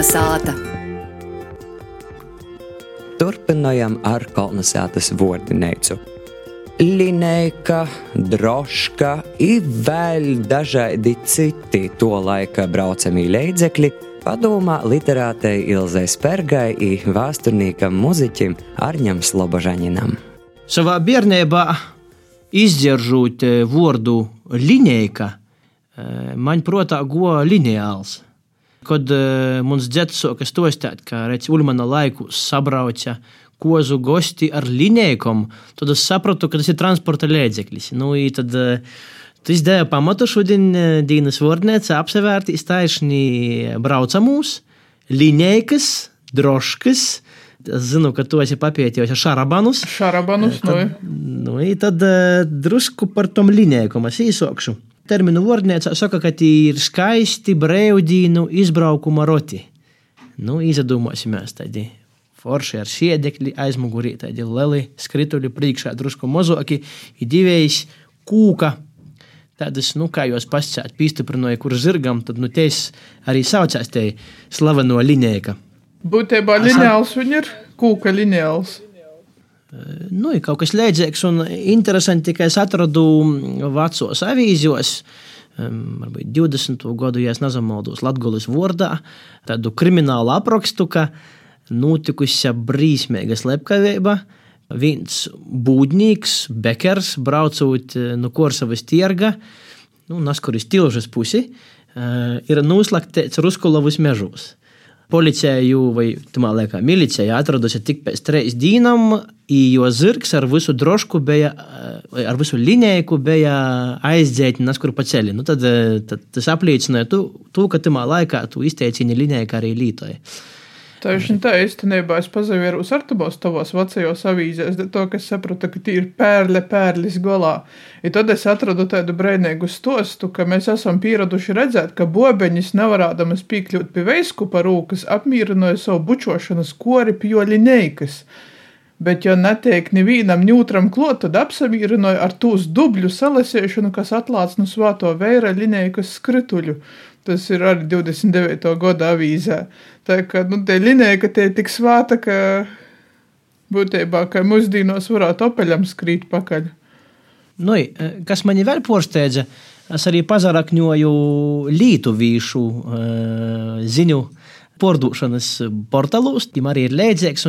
Kalnasāta. Turpinājām ar kolonizētas vārdinēcu. Linēka, droška, ir vēl dažādi citi to laika braucamie līdzekļi, padomā literātei Ilzai Spergai un vēsturniekam muziķim Arņam Slobožaņinam. Savā bērnībā izģeržot vārdu linēka, man prātā goja lineāls. Kad uh, mums dzēts soka stostāt, ka redz, Ulmana laiku sabrauca kozu gosti ar linējkom, tad es sapratu, ka tas ir transporta līdzeklis. Nu, tad, uh, Tas dēļ pamatu šodien Dīnas Vornēca apsevērtīs taisni braucamūs, linējkas, droškas, Es zinu, ka tu esi papētījis šarabanus. Šarabanus, tad, nu. nu tad uh, drusku par tom linējumu es īsokšu terminu vārdniecā saka, ka tie ir skaisti brīvdīnu izbraukuma roti. Nu, izdomāsimies tādi forši ar sēdekli, aizmugurī tādi lieli skrituļi, priekšā drusku mazāki, ir divējs kūka. Tādas, nu, kā jūs pasakāt, pīstiprinoja, kur zirgam, tad, nu, tes arī saucās te slaveno linēka. Būtībā lineāls viņa ir kūka lineāls. Nu, ir kaut kas līdzīgs un interesanti, ka es atradu vecos avīzos. Varbūt 20. gadu, ja nezamaldos Latvijas vārdā, tādu kriminālu aprakstu, ka notikusi brīsmīga slepkavība. Viens būdnīgs, Bekers, braucot no Korsavas tirga, nu, Naskuris tilžas pusi, ir noslēgts Ruskulavas mežos policiju vai tā laikā milicija atradusi tik pēc trīs dienām, jo zirgs ar visu drošku bija, ar visu linēju bija aizdzēti neskur pa ceļu. Nu, tad, tad tas apliecināja to, ka tajā laikā tu izteicini linēju arī lītoju. Tieši tā, īstenībā es pazavēru ar tavos tavos vecajos avīzēs, to, ka es sapratu, ka tie ir pērle pērlis golā. I tad es atradu tādu brēnīgu stostu, ka mēs esam pieraduši redzēt, ka bobeņas nevarādamas pīkļūt pie veiskupa rūkas apmīrinoja savu bučošanas kori pjoļineikas. Bet, ja netiek nevienam ņūtram klot, tad apsamīrinoja ar tūs dubļu salasēšanu, kas atlāc no svāto vēra linējas skrituļu. Tas ir arī 29. gada avīzē. Tā kā nu, te linēja, ka te ir tik svāta, ka būtībā, ka mūsdienos varētu opeļam skrīt pakaļ. Nu, kas mani vēl porsteidza, es arī pazarakņoju lītuvīšu uh, ziņu pārdošanas portālos, tiem arī ir līdzīgs.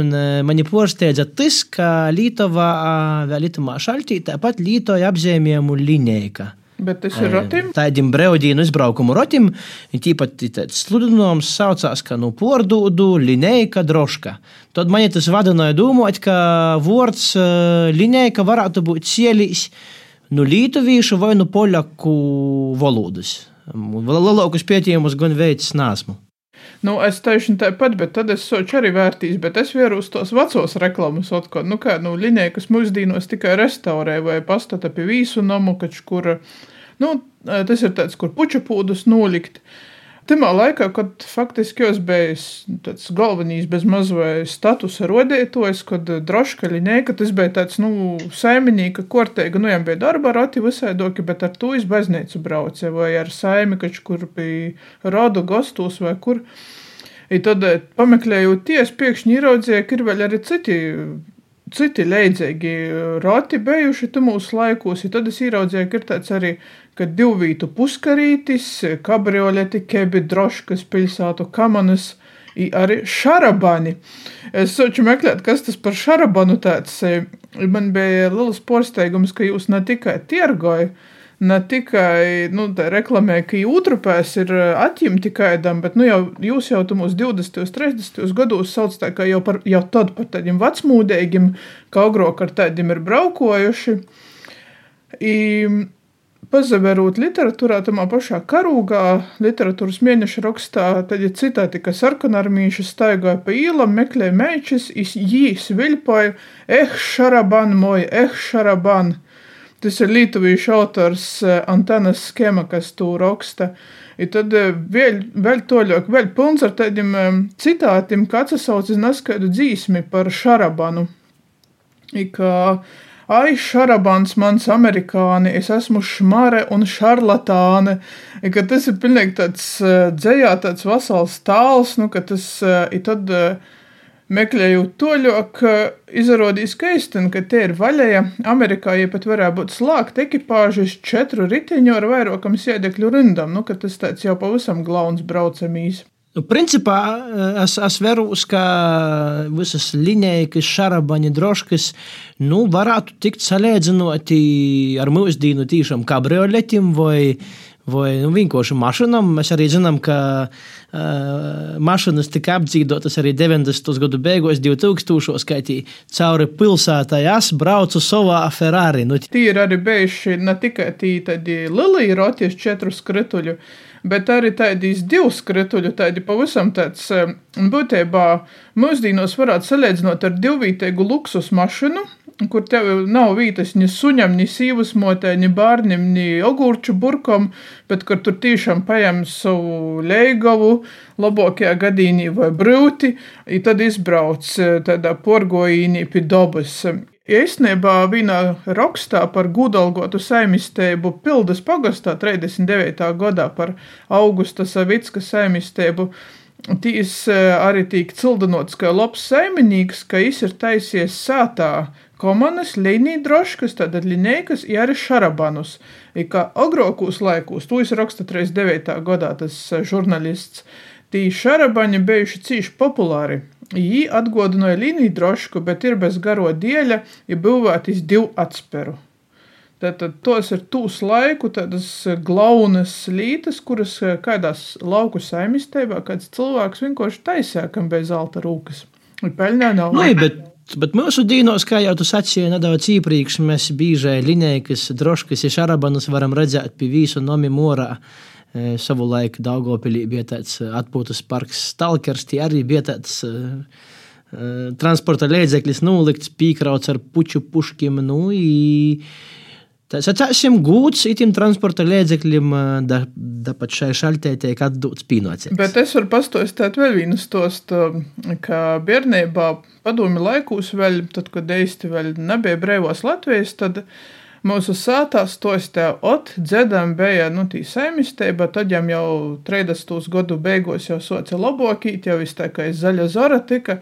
Mani porsteidza tas, ka Lietuvā vēl Lietuvā šaltī tāpat lietoja apzīmējumu linēka. Bet tas ir rotim? Tādiem brīvdīnu izbraukumu rotim, tīpat tāds sludinājums saucās, ka nu pordūdu linēka droška. Tad man tas vadināja domāt, ka vārds linēka varētu būt cielīs nu lītuvīšu vai nu poļaku valodas. Lielākus pētījumus gan veids nesmu. Nu, es teikšu tāpat, bet tad es soču arī vērtīs, bet es vieru uz tos vecos reklāmas, otko, nu kā, nu, linēja, kas mūsdīnos tikai restaurē vai pastata pie vīsu namu, kač, kur Nu, tas ir tāds, kur puķu pūdus nolikt. Timā laikā, kad faktiski es biju tāds galvenais bez mazvai statusa rodētojs, kad droškaļi nē, ka tas bija tāds, nu, saimnieka korteiga, nu, jām bija darba rati visai doki, bet ar to es baznīcu braucu, vai ar saimi, kač, kur bija rodu gastos vai kur. I tad pameklējot ties, piekšņi ieraudzīja, ka ir vēl arī citi citi leidzīgi rati bijuši mūsu laikos. Tad es ieraudzīju, ka ir tāds arī ka divvītu puskarītis, kabrioleti, kebi, droškas, pilsētu kamanas, arī šarabani. Es soču meklēt, kas tas par šarabanu tāds. Man bija liels porsteigums, ka jūs ne tikai tirgoja, ne tikai nu, reklamē, ka jūtrupēs ir atņemti kaidam, bet nu, jau, jūs jau mūsu 20. un 30. gados sauc tā kā jau, par, jau tad par tādiem vecmūdīgiem, kā agrāk ar tādiem ir braukojuši. I, pazaverot literatūrā, tamā pašā karūgā, literatūras mēneša rakstā, tad ir citāti, ka sarkanarmīši staigāja pa īlam, meklēja meičus, jī sviļpoja, eh, šaraban, moj, eh, šaraban. Tas ir lietuvīšu autors eh, Antanas Skema, kas to raksta. I tad eh, vēl, vēl toļāk, vēl pilns ar tādiem eh, citātiem, kā atsaucas neskaidu dzīsmi par šarabanu. I kā ai, šarabans, mans amerikāni, es esmu šmare un šarlatāne. Ka tas ir pilnīgi tāds dzējā, tāds vesels tāls, nu, ka tas ir tad meklējot to, ka izrādījās, īstenībā, ka tie ir vaļēja. Amerikā ja pat varētu būt slēgta ekipāža četru riteņu ar vairākam sēdekļu rindam, nu, ka tas tāds jau pavisam glauns braucamīs. Nu, principā es, es veros, ka visas līnijas, šarabaņa droškas, nu, varētu tikt salīdzinoti ar mūsdienu tīšām kabrioletim vai, vai nu, vienkārši mašīnām. Mēs arī zinām, ka uh, mašīnas tika apdzīvotas arī 90. gadu beigās, 2000. skaitī cauri pilsētai. Es braucu savā Ferrari. Nu, tie ir arī bijuši ne tikai tādi lieli roties četru skrituļu bet arī tādīs divus krituļu, tādi pavisam tāds būtībā mūsdienos varētu salīdzinot ar divvītīgu luksus mašīnu, kur tev nav vietas ni suņam, ni sīvas motē, ni bērnam, ni ogurču burkam, bet kur tur tiešām paņem savu leigavu, labākajā gadījumā vai brūti, un tad izbrauc eh, tādā porgojīnī pie dabas. Īstenībā viņa rakstā par gudalgotu saimistēbu Pildas pagastā 39. gadā par Augusta Savicka saimistēbu. Tīs e, arī tīk cildinots, ka labs saimnieks, ka viņš ir taisies sātā komanas, līnija droškas, tātad linēkas, ja arī šarabanus. I kā agrākos laikos, to es raksta 39. gadā tas e, žurnālists, tī šarabaņi bijuši cīši populāri. Jī atgodināja līniju drošku, bet ir bez garo dieļa, ja būvētis divu atsperu. Tātad tos ir tūs laiku, tādas glaunas lītas, kuras eh, kādās lauku saimistībā kāds cilvēks vienkārši taisē, kam bez zelta rūkas. Peļņā nav. Nē, bet, bet mūsu dīnos, kā jau tu sacīji nedaudz iepriekš, mēs bīžai linējas, droškas, ja šarabanus varam redzēt pie visu nomi morā. Savu laiku Daugopilī bija tāds atpūtas parks Stalkers, tie arī bija tāds transporta līdzeklis nolikts, pīkrauts ar puču puškiem. Nu, i, Tas esam gūts itim transporta līdzekļiem, da, da pat šai šaltē tiek atdots pīnocēs. Bet es varu pastāstīt vēl vienu stostu, ka bērnībā padomi laikūs vēl, tad, kad eisti vēl nebija breivos Latvijas, tad Mūsu sātā stostā ot, dzedam bija, nu, tī saimisteiba, tad jām jau 30 gadu beigos jau soca labokīt, jau viss tā kā zaļa zora tika,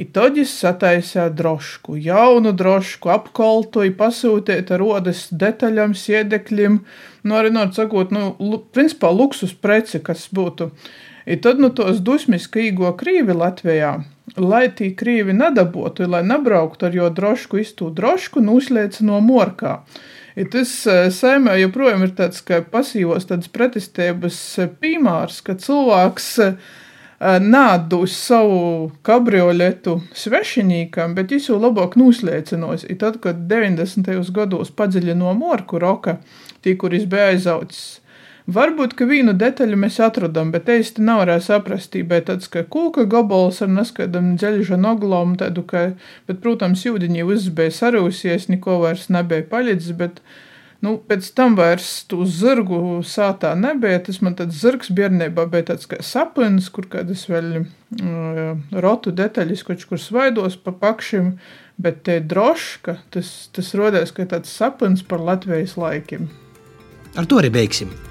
i tad jis sataisā drošku, jaunu drošku, apkoltoju, pasūtēt ar rodas detaļam, siedekļim, nu, arī, nu, sakot, nu, principā luksus preci, kas būtu. I tad, nu, tos dusmiskīgo krīvi Latvijā lai tī krīvi nedabotu, lai nebrauktu ar jo drošku iztū drošku, nuslēca no morkā. Ja tas e, saimē joprojām ir tāds, ka pasīvos tādas pretestības e, pīmārs, ka cilvēks e, nādūs savu kabrioletu svešinīkam, bet viņš jau labāk nuslēcinos. I tad, kad 90. gados padziļino morku roka, tī, kur viņš bija aizaucis, Varbūt, ka vienu detaļu mēs atradām, bet īsti nav varēja saprast, bet tāds, ka kūka gabals ar neskaidam dzeļža noglom, tādu, ka, bet, protams, jūdiņi viss bija sarūsies, neko vairs nebija paļidzis, bet, nu, pēc tam vairs tu zirgu sātā nebija, tas man tāds zirgs bērnībā bija tāds kā sapins, kur kādas vēl uh, rotu detaļas, kaut kur svaidos pa pakšim, bet te droška, tas, tas rodēs, ka tāds sapins par Latvijas laikiem. Ar to arī beigsim.